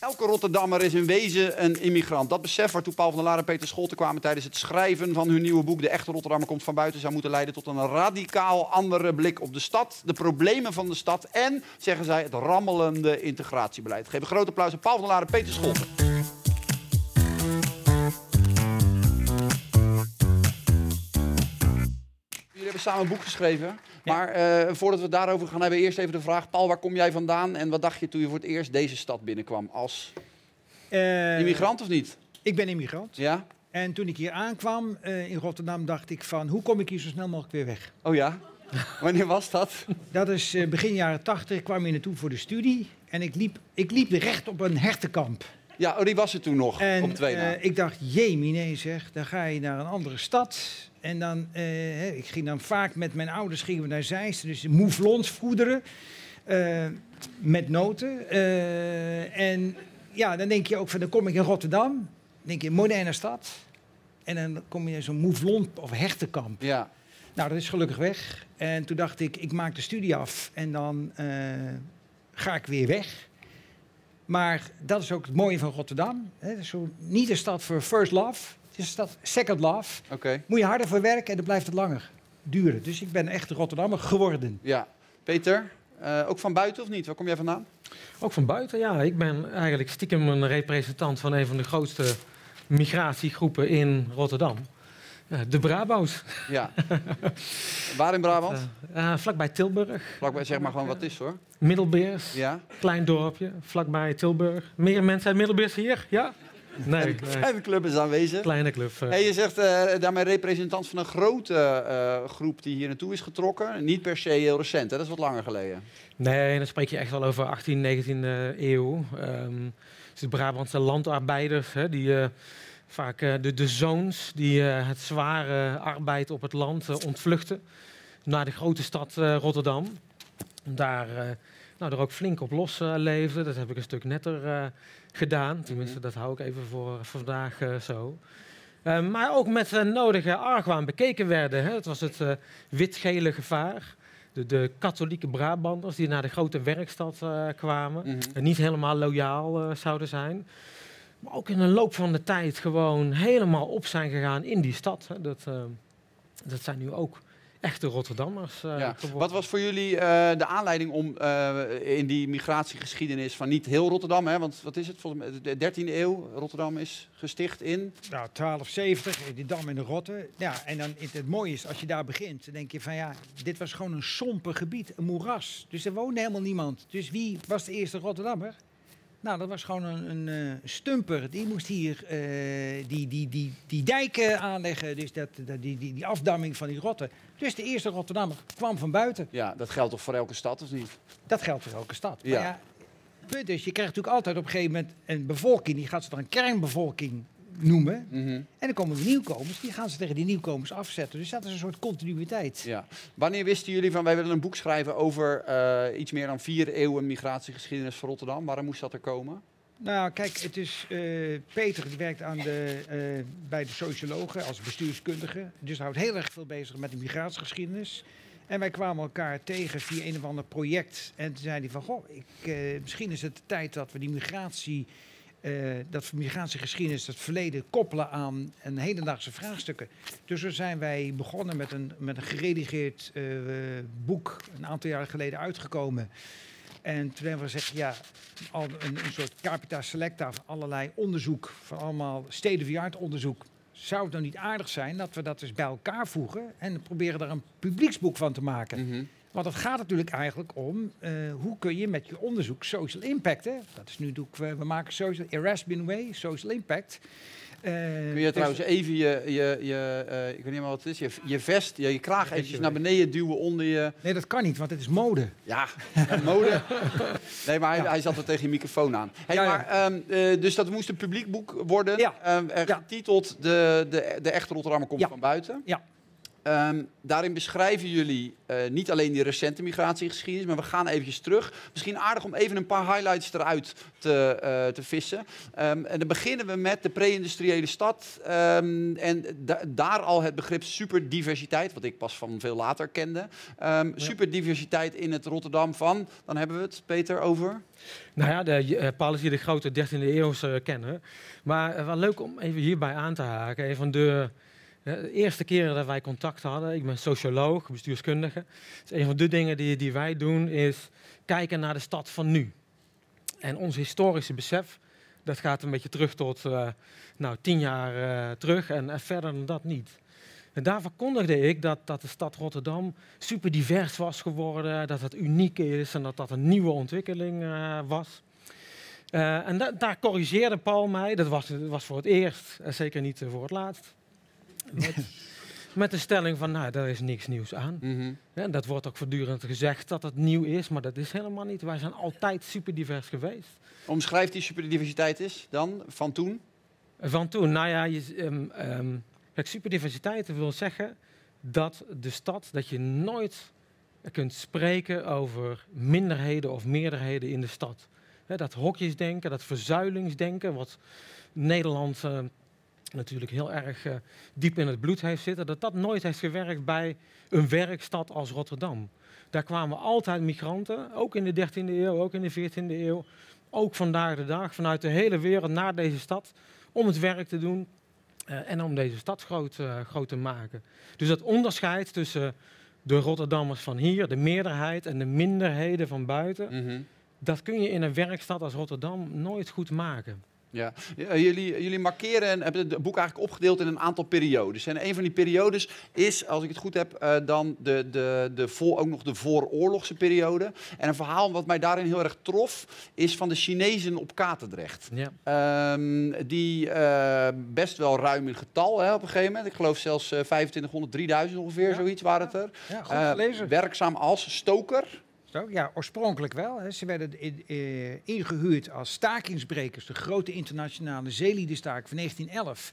Elke Rotterdammer is in wezen een immigrant. Dat besef waartoe Paul van der Laar en Peter Scholte kwamen tijdens het schrijven van hun nieuwe boek De echte Rotterdammer komt van buiten zou moeten leiden tot een radicaal andere blik op de stad, de problemen van de stad en, zeggen zij, het rammelende integratiebeleid. Geef een groot applaus aan Paul van der Laar en Peter Scholte. Hebben samen een boek geschreven. Maar eh, voordat we het daarover gaan hebben, eerst even de vraag: Paul, waar kom jij vandaan en wat dacht je toen je voor het eerst deze stad binnenkwam? Als Eh, immigrant of niet? Ik ben immigrant. Ja? En toen ik hier aankwam eh, in Rotterdam, dacht ik van hoe kom ik hier zo snel mogelijk weer weg? Oh ja? Wanneer was dat? Dat is eh, begin jaren tachtig. Ik kwam hier naartoe voor de studie. En ik liep, ik liep recht op een hertenkamp. Ja, oh, die was er toen nog, En op twee na. eh, ik dacht, jee, nee zeg, dan ga je naar een andere stad. En dan, eh, ik ging dan vaak met mijn ouders gingen we naar Zeist, dus mouflons voederen eh, met noten. Eh, en ja, dan denk je ook van, dan kom ik in Rotterdam, dan denk je, moderne stad. En dan kom je in zo'n mouflon of hertenkamp. Ja, Nou, dat is gelukkig weg. En toen dacht ik, ik maak de studie af en dan ga ik weer weg. Maar dat is ook het mooie van Rotterdam. hè. Het is zo, niet een stad voor first love, het is een stad second love. oké. Moet je harder voor werken en dan blijft het langer duren. Dus ik ben echt Rotterdammer geworden. Ja. Peter, eh, ook van buiten of niet? Waar kom jij vandaan? Ook van buiten, ja. Ik ben eigenlijk stiekem een representant van een van de grootste migratiegroepen in Rotterdam. Ja, de Brabo's. Ja. Waar in Brabant? Eh, eh, vlakbij Tilburg. Vlakbij, zeg maar gewoon wat is hoor. Middelbeers. Ja. Klein dorpje, vlakbij Tilburg. Meer mensen uit Middelbeers hier? Ja? Nee. En de club is aanwezig. kleine club. eh. Hey, je zegt eh, daarmee representant van een grote eh, groep die hier naartoe is getrokken. Niet per se heel recent, hè? dat is wat langer geleden. Nee, dan spreek je echt wel over 18, 19e eeuw. Dus de Brabantse landarbeiders, hè, die vaak de, de zoons die het zware arbeid op het land ontvluchten naar de grote stad Rotterdam. Daar nou, er ook flink op los leefden. Dat heb ik een stuk netter eh, gedaan. Tenminste, dat hou ik even voor vandaag eh, zo. Eh, maar ook met de nodige argwaan bekeken werden. Hè. Het was het wit-gele gevaar. De, de katholieke Brabanders die naar de grote werkstad kwamen. Mhm. En niet helemaal loyaal zouden zijn. Maar ook in de loop van de tijd gewoon helemaal op zijn gegaan in die stad. Hè. Dat, eh, dat zijn nu ook echte Rotterdammers eh, Ja. geworden. Wat was voor jullie eh, de aanleiding om eh, in die migratiegeschiedenis van niet heel Rotterdam, hè, want wat is het, volgens mij de 13e eeuw, Rotterdam is gesticht in... Nou, 1270, die dam in de Rotte. Ja, en dan het, het mooie is, als je daar begint, dan denk je van ja, dit was gewoon een sompen gebied, een moeras. Dus er woonde helemaal niemand. Dus wie was de eerste Rotterdammer? Nou, dat was gewoon een, een eh, stumper. Die moest hier eh, die, die, die, die dijken aanleggen, dus dat, dat, die, die, die afdamming van die rotten. Dus de eerste Rotterdammer kwam van buiten. Ja, dat geldt toch voor elke stad, of niet? Dat geldt voor elke stad. Ja. Maar ja, punt is, je krijgt natuurlijk altijd op een gegeven moment een bevolking, die gaat ze dan een kernbevolking noemen. Mhm. En dan komen de nieuwkomers, die gaan ze tegen die nieuwkomers afzetten. Dus dat is een soort continuïteit. Ja. Wanneer wisten jullie van wij willen een boek schrijven over eh, iets meer dan vier eeuwen migratiegeschiedenis van Rotterdam? Waarom moest dat er komen? Nou, kijk, het is eh, Peter, die werkt aan de, eh, bij de sociologen als bestuurskundige. Dus houdt heel erg veel bezig met de migratiegeschiedenis. En wij kwamen elkaar tegen via een of ander project. En toen zei hij van, goh, ik, misschien is het de tijd dat we die migratie... eh, dat migratiegeschiedenis, het verleden, koppelen aan een hedendaagse vraagstukken. Dus zo zijn wij begonnen met een, met een geredigeerd eh, boek, een aantal jaren geleden uitgekomen. En toen hebben we gezegd, ja, al een, een soort capita selecta van allerlei onderzoek, van allemaal state-of-the-art onderzoek. Zou het nou niet aardig zijn dat we dat dus bij elkaar voegen en proberen daar een publieksboek van te maken? Mhm. Want het gaat natuurlijk eigenlijk om eh, hoe kun je met je onderzoek social impact, hè? dat is nu doe ik, we, we maken social, Erasmus Way, social impact. Eh, Kun je dus- trouwens even je, je, je eh, ik weet niet meer wat het is, je, je vest, je, je kraag eventjes naar beneden duwen onder je... Nee, dat kan niet, want het is mode. Ja, mode. Nee, maar hij, hij zat er tegen je microfoon aan. Hey, Ja, ja. maar, ehm, eh, dus dat moest een publiek boek worden. Ja. Ja. Getiteld de, de, de echte Rotterdammer komt van buiten. Ja. Ehm, daarin beschrijven jullie eh, niet alleen die recente migratiegeschiedenis, maar we gaan eventjes terug. Misschien aardig om even een paar highlights eruit te, eh, te vissen. Ehm, en dan beginnen we met de pre-industriële stad. Ehm, en da- daar al het begrip superdiversiteit, wat ik pas van veel later kende. Superdiversiteit in het Rotterdam van, dan hebben we het, Peter, over. Nou ja, de, uh, hier de grote 13e eeuwse kennen. Maar wel leuk om even hierbij aan te haken. Een van de, de eerste keren dat wij contact hadden, ik ben socioloog, bestuurskundige. Dus een van de dingen die, die wij doen is kijken naar de stad van nu. En ons historische besef, dat gaat een beetje terug tot uh, nou, tien jaar terug en verder dan dat niet. En daar verkondigde ik dat, dat de stad Rotterdam super divers was geworden, dat het uniek is en dat dat een nieuwe ontwikkeling uh, was. En da daar corrigeerde Paul mij, dat was, was voor het eerst en zeker niet voor het laatst. Met, met de stelling van, nou, daar is niks nieuws aan. Mm -hmm. ja, dat wordt ook voortdurend gezegd dat het nieuw is, maar dat is helemaal niet. Wij zijn altijd super divers geweest. Omschrijf die superdiversiteit is dan, van toen? Van toen, nou ja, je, um, um, Kijk, superdiversiteit wil zeggen dat de stad, dat je nooit kunt spreken over minderheden of meerderheden in de stad. He, dat hokjesdenken, dat verzuilingsdenken, wat Nederland uh, natuurlijk heel erg uh, diep in het bloed heeft zitten, dat dat nooit heeft gewerkt bij een werkstad als Rotterdam. Daar kwamen altijd migranten, ook in de 13e eeuw, ook in de 14e eeuw, ook vandaag de dag, vanuit de hele wereld naar deze stad, om het werk te doen, uh, en om deze stad groot, uh, groot, te maken. Dus dat onderscheid tussen de Rotterdammers van hier, de meerderheid en de minderheden van buiten, mm -hmm. dat kun je in een werkstad als Rotterdam nooit goed maken. Ja. ja jullie, jullie markeren en hebben het boek eigenlijk opgedeeld in een aantal periodes. En een van die periodes is, als ik het goed heb, uh, dan de, de, de voor, ook nog de vooroorlogse periode. En een verhaal wat mij daarin heel erg trof, is van de Chinezen op Katendrecht. Ja. Um, die uh, best wel ruim in getal hè, op een gegeven moment. Ik geloof zelfs uh, 2500, 3000 ongeveer, ja. zoiets waren het er. Ja, goed gelezen. werkzaam als stoker. Ja, oorspronkelijk wel. Hè. Ze werden in, uh, ingehuurd als stakingsbrekers, de grote internationale zeeliedenstaak van 1911.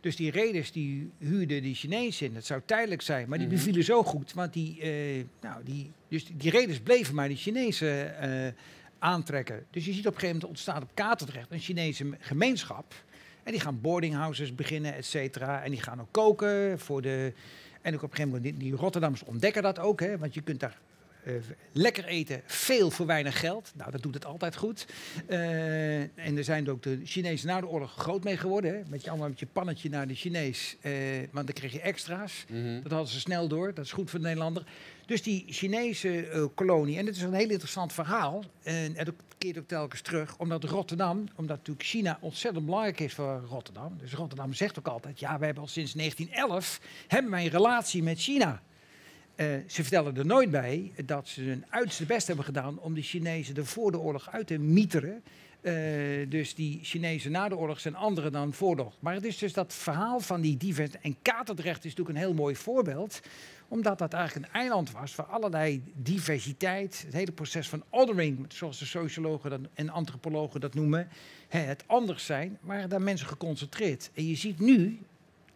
Dus die reders die huurden die Chinezen in. Dat zou tijdelijk zijn, maar die Mhm. bevielen zo goed. Want die, uh, nou, die, dus die reders bleven maar die Chinezen uh, aantrekken. Dus je ziet op een gegeven moment ontstaat op Katendrecht een Chinese gemeenschap. En die gaan boardinghouses beginnen, et cetera. En die gaan ook koken voor de... En ook op een gegeven moment, die, die Rotterdammers ontdekken dat ook, hè, want je kunt daar uh, lekker eten, veel voor weinig geld. Nou, dat doet het altijd goed. Uh, en er zijn ook de Chinezen na de oorlog groot mee geworden. Hè? Met je allemaal met je pannetje naar de Chinees. Uh, want dan kreeg je extra's. Mhm. Mm -hmm. Dat hadden ze snel door. Dat is goed voor de Nederlander. Dus die Chinese kolonie, en het is een heel interessant verhaal. En het keert ook telkens terug, omdat Rotterdam, omdat natuurlijk China ontzettend belangrijk is voor Rotterdam. Dus Rotterdam zegt ook altijd, ja, we hebben al sinds 1911 hebben wij een relatie met China. Uh, ze vertellen er nooit bij dat ze hun uiterste best hebben gedaan om de Chinezen er voor de oorlog uit te mieteren. Uh, dus die Chinezen na de oorlog zijn andere dan voor de oorlog. Maar het is dus dat verhaal van die diversiteit. En Katendrecht is natuurlijk een heel mooi voorbeeld. Omdat dat eigenlijk een eiland was waar allerlei diversiteit, het hele proces van othering, zoals de sociologen en antropologen dat noemen, hè, het anders zijn, waren daar mensen geconcentreerd. En je ziet nu,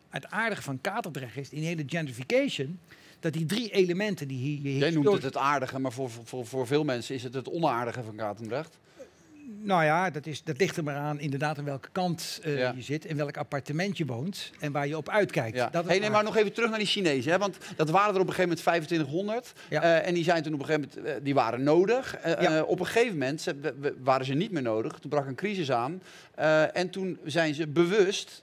het aardige van Katendrecht is, in hele gentrification, dat die drie elementen die hier... Jij noemt het het aardige, maar voor, voor, voor veel mensen is het het onaardige van Katendrecht. Nou ja, dat, is, dat ligt er maar aan inderdaad aan welke kant uh, ja. je zit, in welk appartement je woont en waar je op uitkijkt. Ja. Dat hey, nee, maar nog even terug naar die Chinezen, hè? want dat waren er op een gegeven moment 2500 ja. uh, en die zijn toen op een gegeven moment, uh, die waren nodig. Op een gegeven moment waren ze niet meer nodig, toen brak een crisis aan en toen zijn ze bewust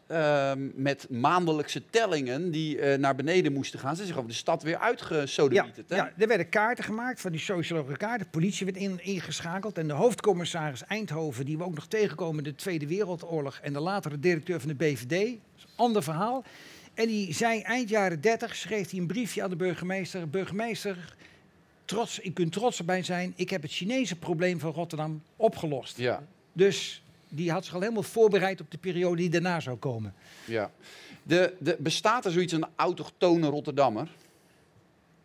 met maandelijkse tellingen die naar beneden moesten gaan, ze zijn gewoon de stad weer uitgesodemieterd. Ja, ja, er werden kaarten gemaakt van die sociologische kaarten, de politie werd in, ingeschakeld en de hoofdcommissaris Eindhoven, die we ook nog tegenkomen in de Tweede Wereldoorlog en de latere directeur van de BVD. Dat is een ander verhaal. En die zei eind jaren 30, schreef hij een briefje aan de burgemeester. Burgemeester, trots, ik kunt trots erbij zijn, ik heb het Chinese probleem van Rotterdam opgelost. Ja. Dus die had zich al helemaal voorbereid op de periode die daarna zou komen. Ja. De, de, bestaat er zoiets een autochtone Rotterdammer?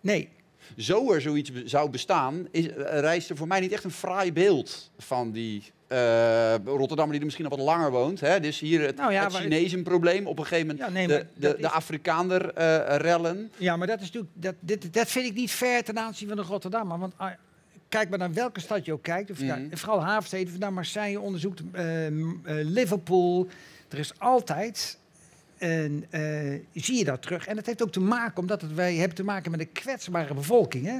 Nee. Zo er zoiets zou bestaan, is, eh, rijst er voor mij niet echt een fraai beeld van die eh Rotterdammer die er misschien al wat langer woont. Hè? Dus hier het, Nou ja, het waar- Chinezen probleem, op een gegeven moment Ja, nee, de, de, dat de is- Afrikaner eh, rellen. Ja, maar dat is natuurlijk, dat, dit, dat vind ik niet fair ten aanzien van de Rotterdammer. Want ah, kijk maar naar welke stad je ook kijkt, of, Mhm. vooral havensteden, naar Marseille onderzoekt, Liverpool. Er is altijd, een, eh, zie je dat terug. En dat heeft ook te maken, omdat het, wij hebben te maken met een kwetsbare bevolking. Hè?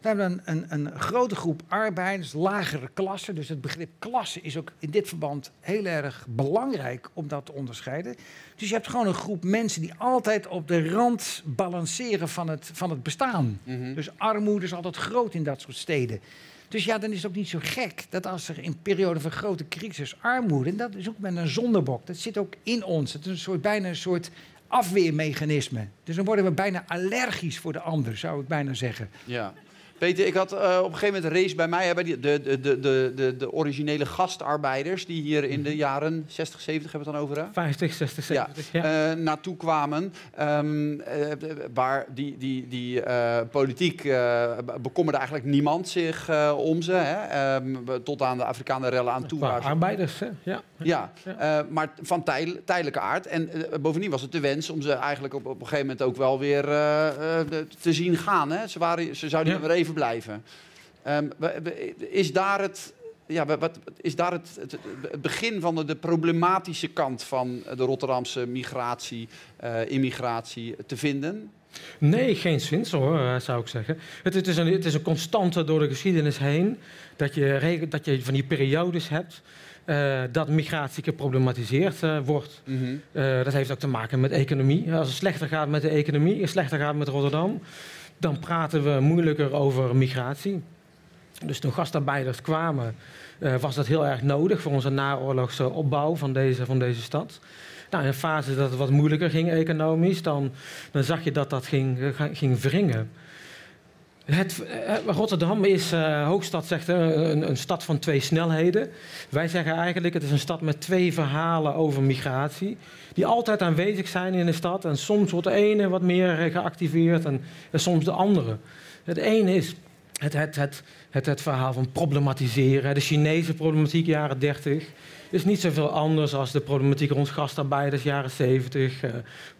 We hebben een, een, een grote groep arbeiders, lagere klasse. Dus het begrip klasse is ook in dit verband heel erg belangrijk om dat te onderscheiden. Dus je hebt gewoon een groep mensen die altijd op de rand balanceren van het, van het bestaan. Mhm. Dus armoede is altijd groot in dat soort steden. Dus ja, dan is het ook niet zo gek dat als er in periode van grote crisis armoede, en dat ook met een zonderbok, dat zit ook in ons. Het is een soort, bijna een soort afweermechanisme. Dus dan worden we bijna allergisch voor de ander, zou ik bijna zeggen. Ja. Peter, ik had eh, op een gegeven moment race bij mij hebben die, de, de, de, de, de, de originele gastarbeiders die hier in de jaren 60, 70 hebben we het dan over, hè? 50, 60, Ja, 70. Ja. eh, naartoe kwamen. ehm, eh, waar die, die, die politiek be- bekommerde eigenlijk niemand zich om ze. Hè? Ehm, tot aan de Afrikaanse rellen aan toe. Ze- arbeiders, hè? Ja. ja, Ja. maar van tijdelijke aard. En bovendien was het de wens om ze eigenlijk op, op een gegeven moment ook wel weer te zien gaan. Hè? Ze, waren, ze zouden hier weer even blijven. Ehm, is daar het... Ja, wat, is daar het, het, het begin van de, de problematische kant van de Rotterdamse migratie, eh, immigratie te vinden? Nee, geen zins hoor, eh, zou ik zeggen. Het, het, is een, het is een constante door de geschiedenis heen dat je, dat je van die periodes hebt eh, dat migratie geproblematiseerd wordt. Eh, dat heeft ook te maken met economie. Als het slechter gaat met de economie, slechter gaat met Rotterdam, dan praten we moeilijker over migratie. Dus toen gastarbeiders kwamen, eh, was dat heel erg nodig voor onze naoorlogse opbouw van deze, van deze stad. Nou, in een fase dat het wat moeilijker ging economisch, dan, dan zag je dat dat ging, eh, ging wringen. Het, eh, Rotterdam is, eh, Hoogstad zegt, eh, een, een stad van twee snelheden. Wij zeggen eigenlijk, het is een stad met twee verhalen over migratie. Die altijd aanwezig zijn in de stad. En soms wordt de ene wat meer eh, geactiveerd en, soms de andere. Het ene is het, het, het, het, het verhaal van problematiseren. De Chinese problematiek jaren 30 is niet zoveel anders als de problematiek rond gastarbeiders jaren 70. eh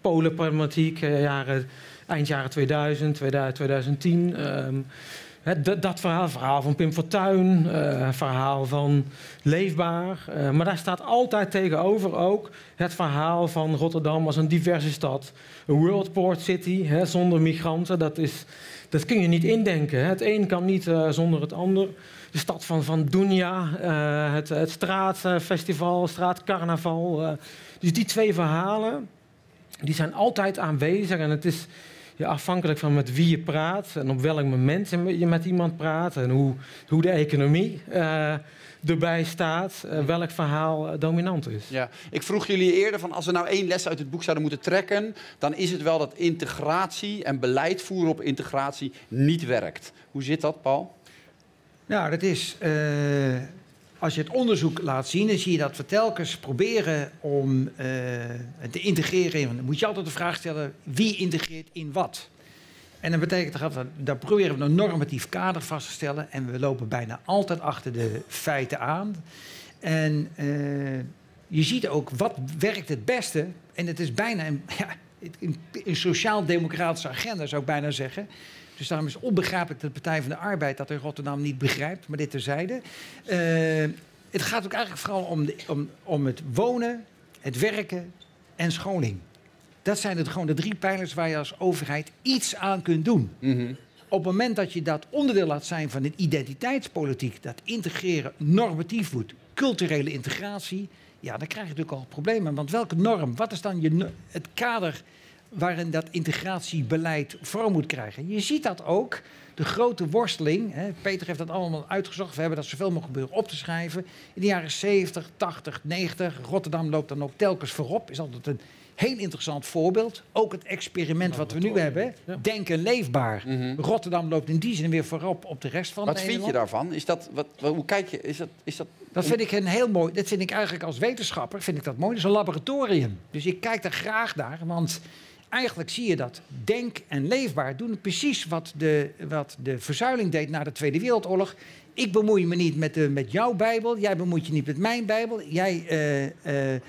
Polenproblematiek eh, jaren, eind jaren 2000, 2000 2010. ehm, dat, verhaal, verhaal van Pim Fortuyn, het verhaal van Leefbaar. maar daar staat altijd tegenover ook het verhaal van Rotterdam als een diverse stad. Een world port city, zonder migranten. Dat, is, dat kun je niet indenken. Het een kan niet zonder het ander. De stad van, van Dunja, eh, het, het straatfestival, straatcarnaval. eh. dus die twee verhalen, die zijn altijd aanwezig. En het is ja, afhankelijk van met wie je praat en op welk moment je met iemand praat. En hoe, hoe de economie eh, erbij staat, welk verhaal dominant is. Ja, ik vroeg jullie eerder van als we nou één les uit het boek zouden moeten trekken, dan is het wel dat integratie en beleid voeren op integratie niet werkt. Hoe zit dat, Paul? Nou, dat is. eh, als je het onderzoek laat zien, dan zie je dat we telkens proberen om eh, te integreren. in- Dan moet je altijd de vraag stellen: wie integreert in wat? En dat betekent dat daar proberen we een normatief kader vast te stellen. En we lopen bijna altijd achter de feiten aan. En eh, je ziet ook wat werkt het beste. En het is bijna een, ja, een sociaal-democratische agenda, zou ik bijna zeggen. Dus daarom is het onbegrijpelijk dat de Partij van de Arbeid dat in Rotterdam niet begrijpt, maar dit terzijde. Eh het gaat ook eigenlijk vooral om, de, om, om het wonen, het werken en scholing. Dat zijn het gewoon de drie pijlers waar je als overheid iets aan kunt doen. Op het moment dat je dat onderdeel laat zijn van een identiteitspolitiek, dat integreren normatief wordt, culturele integratie, ja, dan krijg je natuurlijk al problemen. Want welke norm, wat is dan je, het kader waarin dat integratiebeleid vorm moet krijgen? Je ziet dat ook, de grote worsteling, hè, Peter heeft dat allemaal uitgezocht, we hebben dat zoveel mogelijk proberen op te schrijven. In de jaren 70, 80, 90, Rotterdam loopt dan ook telkens voorop, is altijd een Heel interessant voorbeeld. Ook het experiment wat we nu hebben. Ja. Denken leefbaar. Mhm. Rotterdam loopt in die zin weer voorop op de rest van Wat vind je daarvan? Is dat, wat, wat- hoe kijk je? Is dat, is dat, Dat vind ik een heel mooi. Dat vind ik eigenlijk als wetenschapper vind ik dat mooi. Dat is een laboratorium. Dus ik kijk daar graag naar, want eigenlijk zie je dat denk en leefbaar doen precies wat de, wat de verzuiling deed na de Tweede Wereldoorlog. Ik bemoei me niet met, de, met jouw Bijbel, jij bemoeit je niet met mijn Bijbel. Jij eh, eh,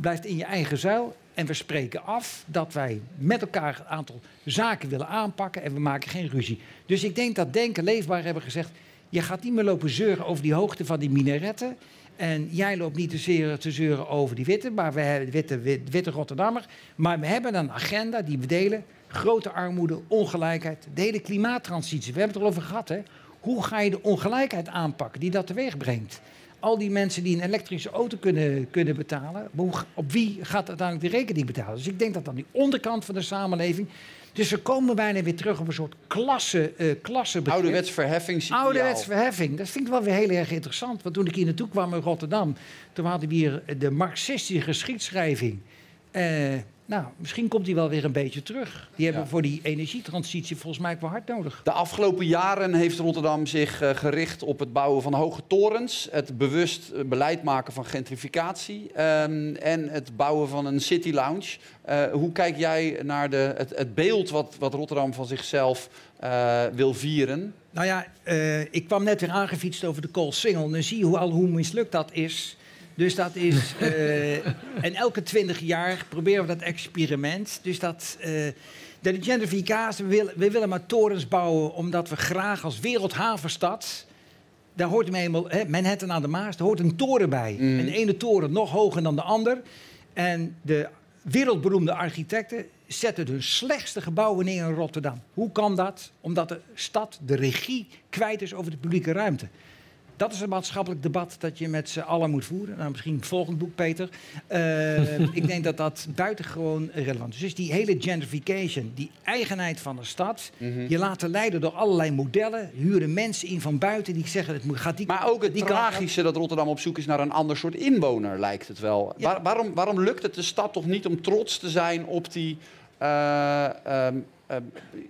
blijft in je eigen zuil. En we spreken af dat wij met elkaar een aantal zaken willen aanpakken en we maken geen ruzie. Dus ik denk dat Denken Leefbaar hebben gezegd, je gaat niet meer lopen zeuren over die hoogte van die minaretten. En jij loopt niet te zeuren, te zeuren over die witte, maar we hebben witte, wit- witte Rotterdammer. Maar we hebben een agenda die we delen. Grote armoede, ongelijkheid, de hele klimaattransitie. We hebben het erover gehad, hè. Hoe ga je de ongelijkheid aanpakken die dat teweeg brengt? Al die mensen die een elektrische auto kunnen, kunnen betalen, op wie gaat uiteindelijk de rekening betalen? Dus ik denk dat aan die onderkant van de samenleving. Dus we komen bijna weer terug op een soort klasse, eh klassebegrip. ouderwets verheffingsideaal? Ouderwets verheffing. Dat vind ik wel weer heel erg interessant. Want toen ik hier naartoe kwam in Rotterdam, toen hadden we hier de marxistische geschiedschrijving. Eh, nou, misschien komt die wel weer een beetje terug. Die hebben Ja. voor die energietransitie volgens mij ook wel hard nodig. De afgelopen jaren heeft Rotterdam zich eh, gericht op het bouwen van hoge torens, het bewust eh, beleid maken van gentrificatie ehm, en het bouwen van een city lounge. Eh, hoe kijk jij naar de, het, het beeld wat, wat Rotterdam van zichzelf eh, wil vieren? Nou ja, eh, ik kwam net weer aangefietst over de Koolsingel. En dan zie je hoe, al hoe mislukt dat is. Dus dat is... eh, en elke twintig jaar proberen we dat experiment. Dus dat... eh, de gentrificatie, we willen, we willen maar torens bouwen... omdat we graag als wereldhavenstad... Daar hoort hem eenmaal, hè, Manhattan aan de Maas, daar hoort een toren bij. Mm. En de ene toren nog hoger dan de ander. En de wereldberoemde architecten zetten hun slechtste gebouwen neer in Rotterdam. Hoe kan dat? Omdat de stad de regie kwijt is over de publieke ruimte. Dat is een maatschappelijk debat dat je met z'n allen moet voeren. Nou, misschien het volgende boek, Peter. Eh, ik denk dat dat buitengewoon relevant is. Dus die hele gentrification, die eigenheid van de stad. Mhm. Je laten leiden door allerlei modellen. Huren mensen in van buiten die zeggen het moet- gaat die Maar ook het die op. tragische dat Rotterdam op zoek is naar een ander soort inwoner, lijkt het wel. Ja. Waar- waarom, waarom lukt het de stad toch niet om trots te zijn op die, eh, ehm, ehm,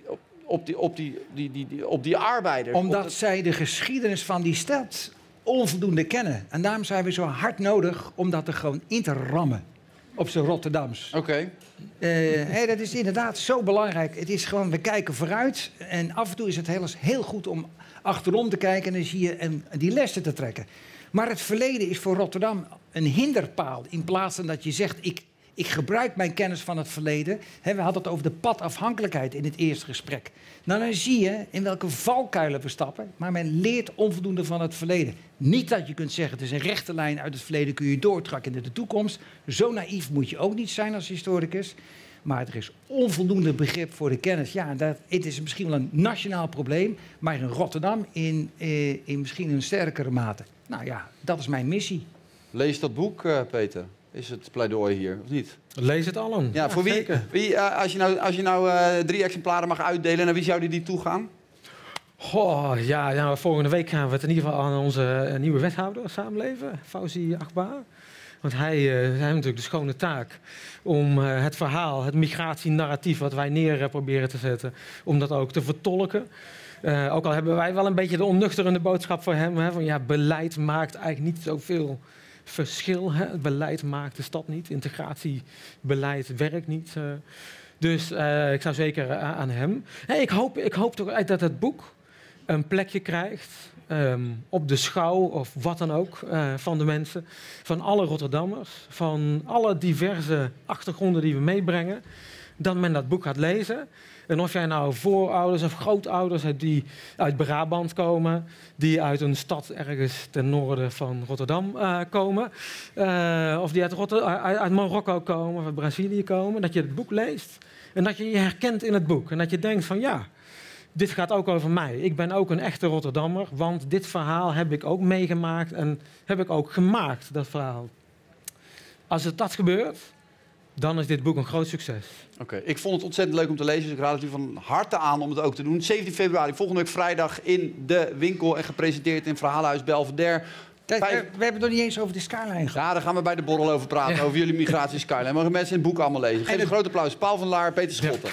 op, op die, op die, die, die, die- op die arbeiders? Omdat het- zij de geschiedenis van die stad onvoldoende kennen. En daarom zijn we zo hard nodig om dat er gewoon in te rammen. Op zijn Rotterdams. Oké. Eh, hé, dat is inderdaad zo belangrijk. Het is gewoon, we kijken vooruit. En af en toe is het heel, heel goed om achterom te kijken en dan zie je en die lessen te trekken. Maar het verleden is voor Rotterdam een hinderpaal. In plaats van dat je zegt, ik, ik gebruik mijn kennis van het verleden. We hadden het over de padafhankelijkheid in het eerste gesprek. Nou, dan zie je in welke valkuilen we stappen. Maar men leert onvoldoende van het verleden. Niet dat je kunt zeggen, het is een rechte lijn uit het verleden, kun je doortrekken naar de toekomst. Zo naïef moet je ook niet zijn als historicus. Maar er is onvoldoende begrip voor de kennis. Ja, dat, het is misschien wel een nationaal probleem, maar in Rotterdam in, eh, in misschien een sterkere mate. Nou ja, dat is mijn missie. Lees dat boek, eh, Peter. Is het pleidooi hier, of niet? Lees het allen. Ja, voor wie, wie eh, als je nou, als je nou eh, drie exemplaren mag uitdelen, naar wie zouden die toegaan? Goh, ja, ja, volgende week gaan we het in ieder geval aan onze eh, nieuwe wethouder samenleven, Fauzi Akbar. Want hij, hij heeft natuurlijk de schone taak om het verhaal, het migratienarratief wat wij neer proberen te zetten, om dat ook te vertolken. Ook al hebben wij wel een beetje de onnuchterende boodschap voor hem. Hè, van ja, beleid maakt eigenlijk niet zoveel verschil. Hè. Het beleid maakt de stad niet. Integratiebeleid werkt niet. eh. dus eh, ik zou zeker eh, aan hem. Ik, hoop, ik hoop toch dat het boek een plekje krijgt. ehm, op de schouw of wat dan ook van de mensen. Van alle Rotterdammers. Van alle diverse achtergronden die we meebrengen. Dat men dat boek gaat lezen. En of jij nou voorouders of grootouders hebt die uit Brabant komen, die uit een stad ergens ten noorden van Rotterdam eh, komen, eh, of die uit, Rotter- uit, uit Marokko komen of uit Brazilië komen, dat je het boek leest en dat je je herkent in het boek. En dat je denkt van ja, dit gaat ook over mij. Ik ben ook een echte Rotterdammer, want dit verhaal heb ik ook meegemaakt en heb ik ook gemaakt, dat verhaal. Als het dat gebeurt, dan is dit boek een groot succes. Oké, ik vond het ontzettend leuk om te lezen, dus ik raad het u van harte aan om het ook te doen. 17 februari, volgende week vrijdag in de winkel en gepresenteerd in Verhalenhuis Belvedere. Vijf- we, we hebben het nog niet eens over de skyline gehad. Ja, daar gaan we bij de borrel over praten. Over jullie migratie Skyline. Mogen mensen in het boek allemaal lezen. Geef En een groot applaus. Paul van Laar, Peter Schotten.